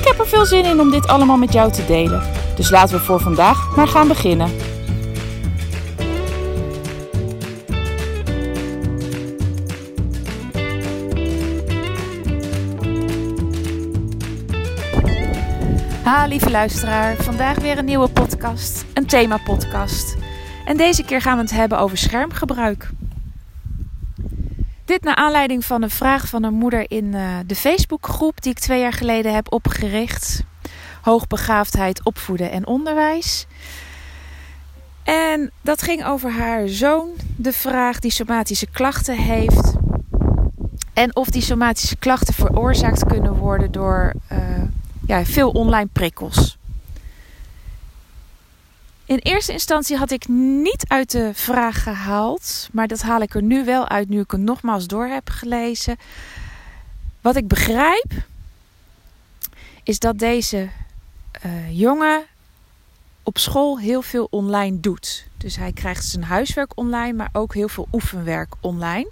Ik heb er veel zin in om dit allemaal met jou te delen. Dus laten we voor vandaag maar gaan beginnen. Ha, lieve luisteraar. Vandaag weer een nieuwe podcast, een thema-podcast. En deze keer gaan we het hebben over schermgebruik. Dit naar aanleiding van een vraag van een moeder in uh, de Facebookgroep die ik twee jaar geleden heb opgericht. Hoogbegaafdheid, opvoeden en onderwijs. En dat ging over haar zoon, de vraag die somatische klachten heeft. En of die somatische klachten veroorzaakt kunnen worden door uh, ja, veel online prikkels. In eerste instantie had ik niet uit de vraag gehaald, maar dat haal ik er nu wel uit nu ik het nogmaals door heb gelezen. Wat ik begrijp is dat deze uh, jongen op school heel veel online doet. Dus hij krijgt zijn huiswerk online, maar ook heel veel oefenwerk online.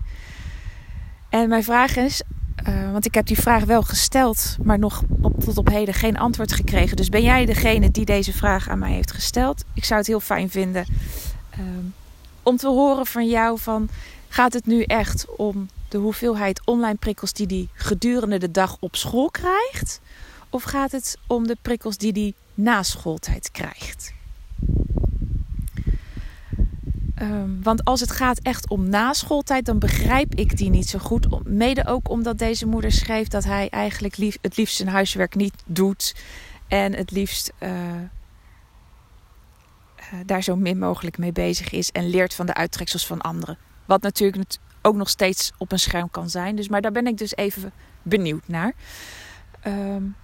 En mijn vraag is: uh, want ik heb die vraag wel gesteld, maar nog op, tot op heden geen antwoord gekregen. Dus ben jij degene die deze vraag aan mij heeft gesteld? Ik zou het heel fijn vinden uh, om te horen van jou van... gaat het nu echt om de hoeveelheid online prikkels die hij gedurende de dag op school krijgt? Of gaat het om de prikkels die hij na schooltijd krijgt? Um, want als het gaat echt om naschooltijd, dan begrijp ik die niet zo goed. Mede ook omdat deze moeder schreef dat hij eigenlijk lief, het liefst zijn huiswerk niet doet. En het liefst uh, uh, daar zo min mogelijk mee bezig is. En leert van de uittreksels van anderen. Wat natuurlijk ook nog steeds op een scherm kan zijn. Dus, maar daar ben ik dus even benieuwd naar. Um,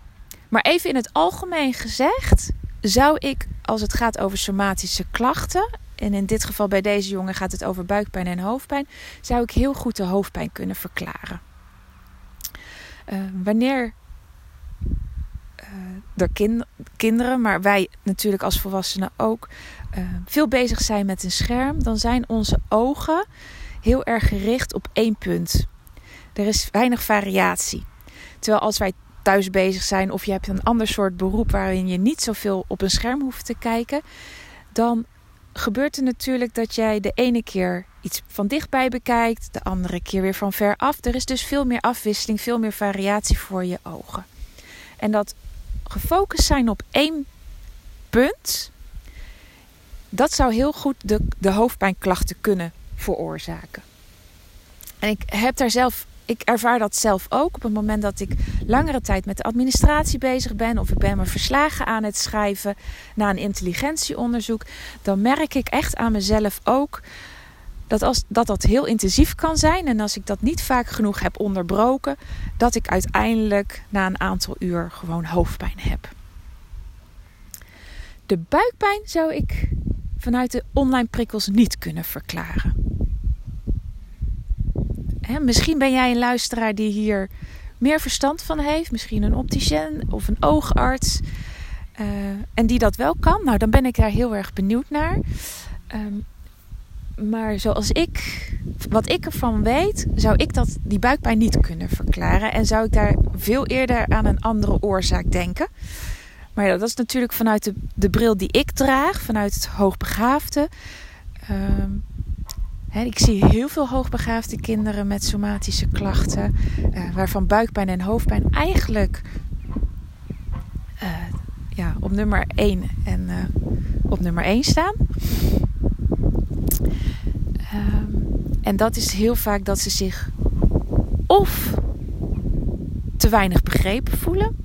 maar even in het algemeen gezegd, zou ik als het gaat over somatische klachten en in dit geval bij deze jongen gaat het over buikpijn en hoofdpijn, zou ik heel goed de hoofdpijn kunnen verklaren. Uh, wanneer de kind, kinderen, maar wij natuurlijk als volwassenen ook, uh, veel bezig zijn met een scherm, dan zijn onze ogen heel erg gericht op één punt. Er is weinig variatie. Terwijl als wij thuis bezig zijn of je hebt een ander soort beroep waarin je niet zoveel op een scherm hoeft te kijken, dan gebeurt er natuurlijk dat jij de ene keer iets van dichtbij bekijkt, de andere keer weer van ver af. Er is dus veel meer afwisseling, veel meer variatie voor je ogen. En dat gefocust zijn op één punt, dat zou heel goed de, de hoofdpijnklachten kunnen veroorzaken. En ik heb daar zelf ik ervaar dat zelf ook. Op het moment dat ik langere tijd met de administratie bezig ben, of ik ben mijn verslagen aan het schrijven na een intelligentieonderzoek, dan merk ik echt aan mezelf ook dat, als, dat dat heel intensief kan zijn. En als ik dat niet vaak genoeg heb onderbroken, dat ik uiteindelijk na een aantal uur gewoon hoofdpijn heb. De buikpijn zou ik vanuit de online prikkels niet kunnen verklaren misschien ben jij een luisteraar die hier meer verstand van heeft. Misschien een opticien of een oogarts. Uh, en die dat wel kan. Nou, dan ben ik daar heel erg benieuwd naar. Um, maar zoals ik, wat ik ervan weet, zou ik dat, die buikpijn niet kunnen verklaren. En zou ik daar veel eerder aan een andere oorzaak denken. Maar ja, dat is natuurlijk vanuit de, de bril die ik draag, vanuit het hoogbegaafde. Um, ik zie heel veel hoogbegaafde kinderen met somatische klachten, uh, waarvan buikpijn en hoofdpijn eigenlijk uh, ja, op nummer 1 en uh, op nummer 1 staan. Um, en dat is heel vaak dat ze zich of te weinig begrepen voelen,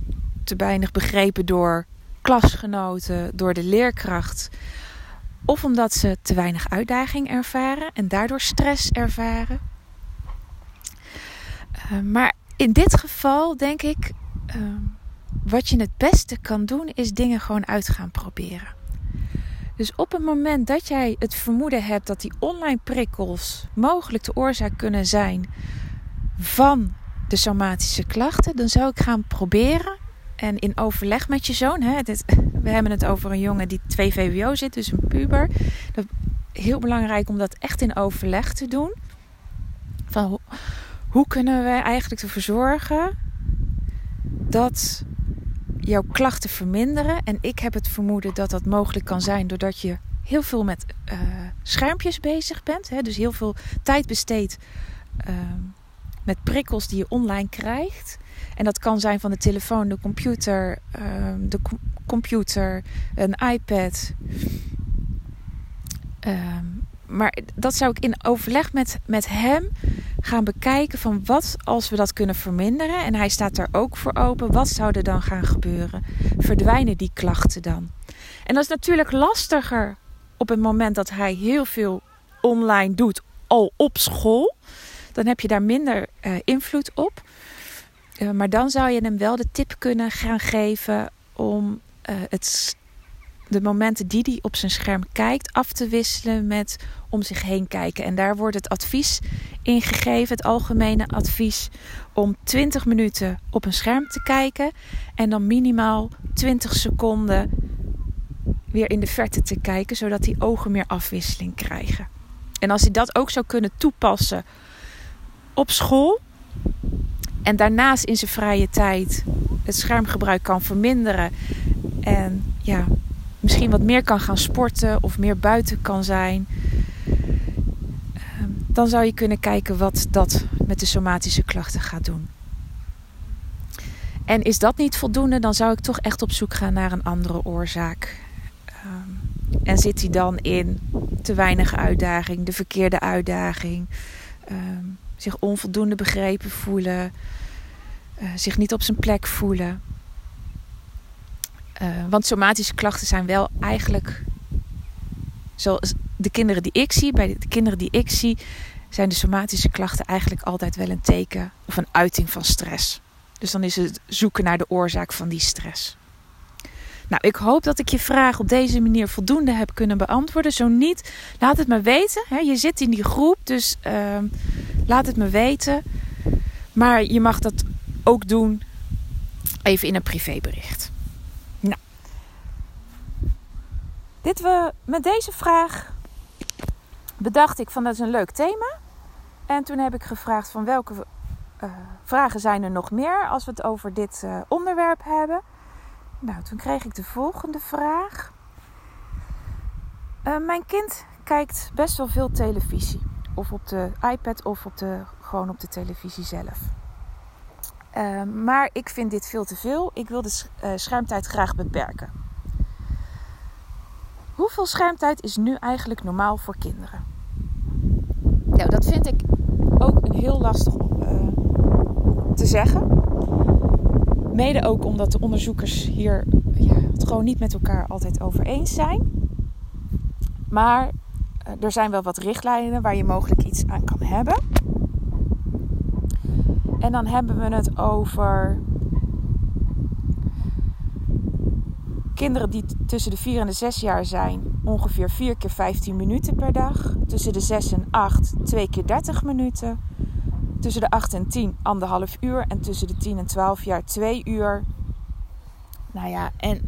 te weinig begrepen door klasgenoten, door de leerkracht of omdat ze te weinig uitdaging ervaren en daardoor stress ervaren. Uh, maar in dit geval denk ik uh, wat je het beste kan doen, is dingen gewoon uit gaan proberen. Dus op het moment dat jij het vermoeden hebt dat die online prikkels mogelijk de oorzaak kunnen zijn van de somatische klachten, dan zou ik gaan proberen. En in overleg met je zoon, hè, we hebben het over een jongen die 2 VWO zit, dus een puber. Dat heel belangrijk om dat echt in overleg te doen. Van hoe, kunnen we eigenlijk ervoor zorgen dat jouw klachten verminderen? En ik heb het vermoeden dat dat mogelijk kan zijn doordat je heel veel met uh, schermpjes bezig bent. Hè? Dus heel veel tijd besteedt uh, met prikkels die je online krijgt. En dat kan zijn van de telefoon, de computer, uh, de computer, een iPad. Ehm, maar dat zou ik in overleg met, met hem gaan bekijken van wat als we dat kunnen verminderen. En hij staat daar ook voor open. Wat zou er dan gaan gebeuren? Verdwijnen die klachten dan? En dat is natuurlijk lastiger op het moment dat hij heel veel online doet, al op school. Dan heb je daar minder uh, invloed op. Uh, maar dan zou je hem wel de tip kunnen gaan geven om uh, het de momenten die hij op zijn scherm kijkt af te wisselen met om zich heen kijken. En daar wordt het advies ingegeven, het algemene advies, om 20 minuten op een scherm te kijken en dan minimaal 20 seconden weer in de verte te kijken, zodat die ogen meer afwisseling krijgen. En als hij dat ook zou kunnen toepassen op school en daarnaast in zijn vrije tijd het schermgebruik kan verminderen en ja, misschien wat meer kan gaan sporten of meer buiten kan zijn. Ehm, dan zou je kunnen kijken wat dat met de somatische klachten gaat doen. En is dat niet voldoende, dan zou ik toch echt op zoek gaan naar een andere oorzaak. Ehm, en zit hij dan in te weinig uitdaging, de verkeerde uitdaging, ehm, zich onvoldoende begrepen voelen, uh, zich niet op zijn plek voelen. Uh, want somatische klachten zijn wel eigenlijk, zoals de kinderen die ik zie, bij de kinderen die ik zie, zijn de somatische klachten eigenlijk altijd wel een teken of een uiting van stress. Dus dan is het zoeken naar de oorzaak van die stress. Nou, ik hoop dat ik je vraag op deze manier voldoende heb kunnen beantwoorden. Zo niet, laat het me weten. Je zit in die groep, dus uh, laat het me weten. Maar je mag dat ook doen even in een privébericht. Dit we, met deze vraag bedacht ik van dat is een leuk thema. En toen heb ik gevraagd van welke uh, vragen zijn er nog meer als we het over dit uh, onderwerp hebben. Nou, toen kreeg ik de volgende vraag. Uh, mijn kind kijkt best wel veel televisie. Of op de iPad of op de, gewoon op de televisie zelf. maar ik vind dit veel te veel. Ik wil de schermtijd graag beperken. Hoeveel schermtijd is nu eigenlijk normaal voor kinderen? Nou, dat vind ik ook een heel lastig uh, te zeggen. Mede ook omdat de onderzoekers hier ja, het gewoon niet met elkaar altijd over eens zijn. Maar er zijn wel wat richtlijnen waar je mogelijk iets aan kan hebben. En dan hebben we het over Kinderen die tussen de 4 en de 6 jaar zijn, ongeveer 4 keer 15 minuten per dag. Tussen de 6 en 8, 2 keer 30 minuten. Tussen de 8 en 10, anderhalf uur. En tussen de 10 en 12 jaar, 2 uur. Nou ja, en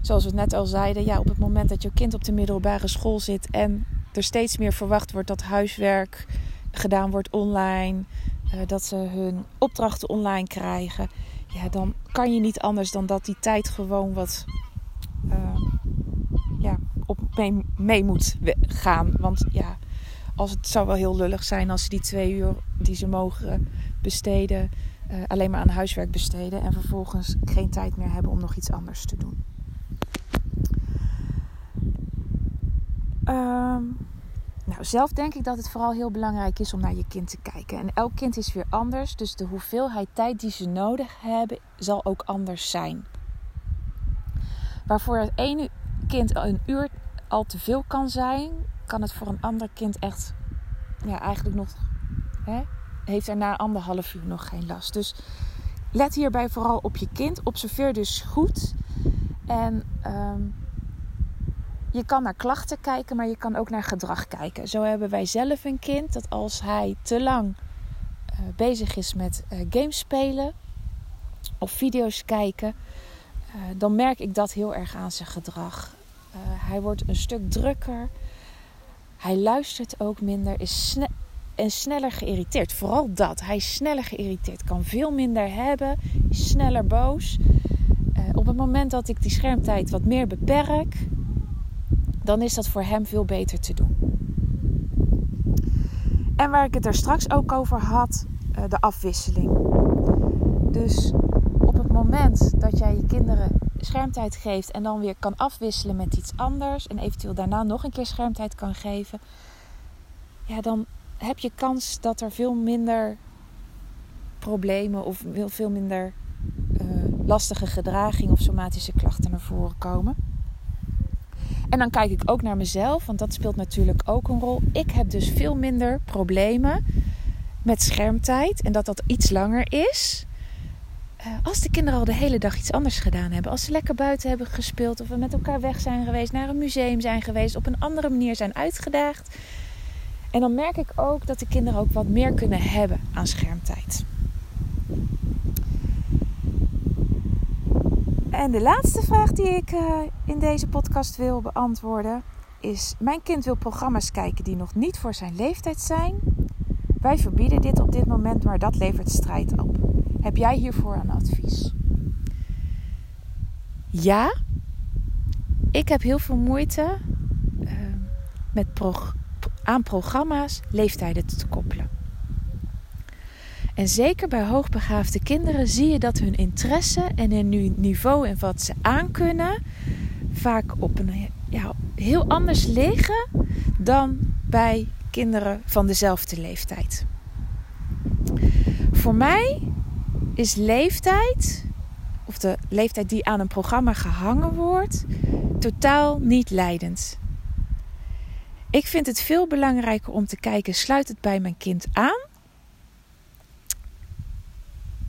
zoals we het net al zeiden, ja, op het moment dat je kind op de middelbare school zit en er steeds meer verwacht wordt dat huiswerk gedaan wordt online, uh, dat ze hun opdrachten online krijgen, ja, dan kan je niet anders dan dat die tijd gewoon wat uh, ja, op mee, moet gaan. Want ja, als het zou wel heel lullig zijn als ze die twee uur die ze mogen besteden, uh, alleen maar aan huiswerk besteden en vervolgens geen tijd meer hebben om nog iets anders te doen. Um, nou, zelf denk ik dat het vooral heel belangrijk is om naar je kind te kijken. En elk kind is weer anders, dus de hoeveelheid tijd die ze nodig hebben zal ook anders zijn. Waarvoor het ene kind een uur al te veel kan zijn, kan het voor een ander kind echt, ja, eigenlijk nog, hè, heeft er na anderhalf uur nog geen last. Dus let hierbij vooral op je kind. Observeer dus goed. En ehm, je kan naar klachten kijken, maar je kan ook naar gedrag kijken. Zo hebben wij zelf een kind dat als hij te lang uh, bezig is met uh, games spelen of video's kijken, uh, dan merk ik dat heel erg aan zijn gedrag. hij wordt een stuk drukker. Hij luistert ook minder, is en sneller geïrriteerd. Vooral dat. Hij is sneller geïrriteerd. Kan veel minder hebben. Is sneller boos. op het moment dat ik die schermtijd wat meer beperk, dan is dat voor hem veel beter te doen. En waar ik het er straks ook over had, eh, de afwisseling. Dus op het moment dat jij je kinderen schermtijd geeft en dan weer kan afwisselen met iets anders en eventueel daarna nog een keer schermtijd kan geven, ja, dan heb je kans dat er veel minder problemen of veel minder uh, lastige gedraging of somatische klachten naar voren komen. En dan kijk ik ook naar mezelf, want dat speelt natuurlijk ook een rol. Ik heb dus veel minder problemen met schermtijd en dat dat iets langer is. Uh, als de kinderen al de hele dag iets anders gedaan hebben. Als ze lekker buiten hebben gespeeld of we met elkaar weg zijn geweest, naar een museum zijn geweest, op een andere manier zijn uitgedaagd. En dan merk ik ook dat de kinderen ook wat meer kunnen hebben aan schermtijd. En de laatste vraag die ik uh, in deze podcast wil beantwoorden is: Mijn kind wil programma's kijken die nog niet voor zijn leeftijd zijn. Wij verbieden dit op dit moment, maar dat levert strijd op. Heb jij hiervoor een advies? Ja, ik heb heel veel moeite uh, met aan programma's leeftijden te koppelen. En zeker bij hoogbegaafde kinderen zie je dat hun interesse en hun niveau en wat ze aankunnen vaak op een ja, heel anders liggen dan bij kinderen van dezelfde leeftijd. Voor mij is leeftijd, of de leeftijd die aan een programma gehangen wordt, totaal niet leidend. Ik vind het veel belangrijker om te kijken: sluit het bij mijn kind aan?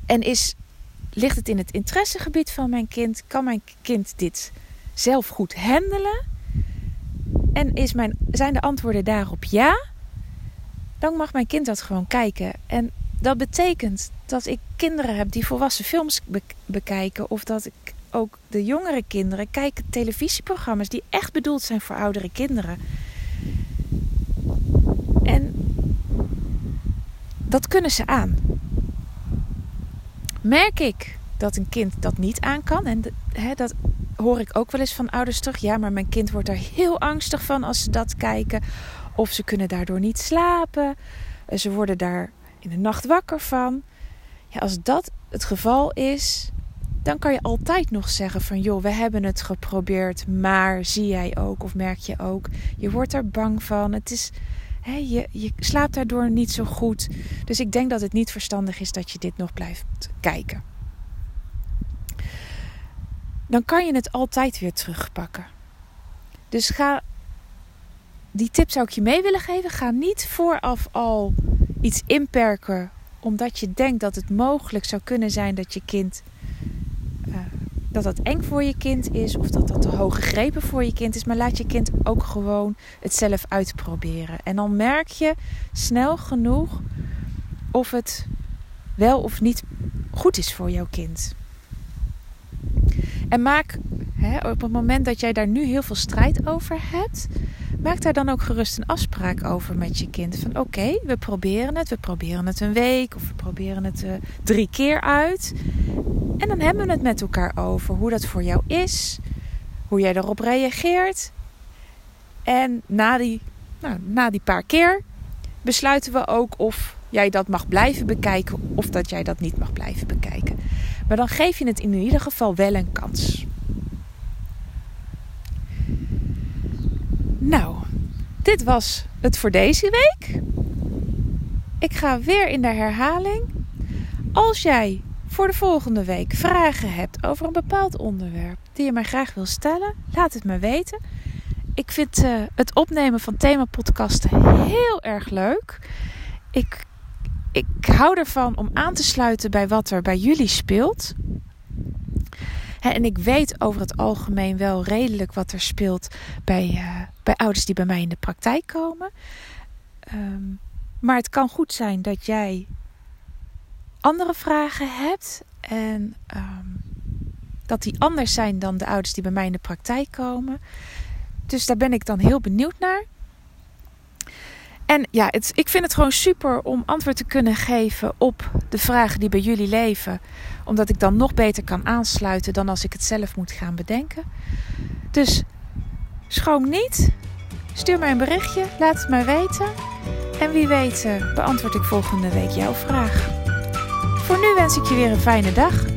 En is, ligt het in het interessegebied van mijn kind? Kan mijn kind dit zelf goed handelen? En is mijn, zijn de antwoorden daarop ja? Dan mag mijn kind dat gewoon kijken. En dat betekent dat ik kinderen heb die volwassen films bekijken. Of dat ik ook de jongere kinderen kijken televisieprogramma's die echt bedoeld zijn voor oudere kinderen. En dat kunnen ze aan merk ik dat een kind dat niet aan kan. En dat hoor ik ook wel eens van ouders terug. Ja, maar mijn kind wordt er heel angstig van als ze dat kijken. Of ze kunnen daardoor niet slapen. Ze worden daar in de nacht wakker van. Ja, als dat het geval is, dan kan je altijd nog zeggen van joh, we hebben het geprobeerd, maar zie jij ook of merk je ook, je wordt er bang van. Het is, je, je slaapt daardoor niet zo goed. Dus ik denk dat het niet verstandig is dat je dit nog blijft kijken. Dan kan je het altijd weer terugpakken. Dus ga. Die tip zou ik je mee willen geven. Ga niet vooraf al iets inperken omdat je denkt dat het mogelijk zou kunnen zijn dat je kind dat dat eng voor je kind is of dat dat te hoge grepen voor je kind is. Maar laat je kind ook gewoon het zelf uitproberen. En dan merk je snel genoeg of het wel of niet goed is voor jouw kind. En maak hè, op het moment dat jij daar nu heel veel strijd over hebt, maak daar dan ook gerust een afspraak over met je kind. Van oké, we proberen het, we proberen het een week of we proberen het uh, drie keer uit. En dan hebben we het met elkaar over hoe dat voor jou is, hoe jij erop reageert. En na die, nou, na die paar keer besluiten we ook of jij dat mag blijven bekijken of dat jij dat niet mag blijven bekijken. Maar dan geef je het in ieder geval wel een kans. Nou, dit was het voor deze week. Ik ga weer in de herhaling. Als jij voor de volgende week vragen hebt over een bepaald onderwerp die je mij graag wil stellen, laat het me weten. Ik vind uh, het opnemen van themapodcasten heel erg leuk. Ik ik hou ervan om aan te sluiten bij wat er bij jullie speelt. En ik weet over het algemeen wel redelijk wat er speelt bij, uh, bij ouders die bij mij in de praktijk komen. Um, maar het kan goed zijn dat jij andere vragen hebt en um, dat die anders zijn dan de ouders die bij mij in de praktijk komen. Dus daar ben ik dan heel benieuwd naar. En ja, het, ik vind het gewoon super om antwoord te kunnen geven op de vragen die bij jullie leven. Omdat ik dan nog beter kan aansluiten dan als ik het zelf moet gaan bedenken. Dus schroom niet. Stuur mij een berichtje, laat het mij weten. En wie weet uh, beantwoord ik volgende week jouw vraag. Voor nu wens ik je weer een fijne dag.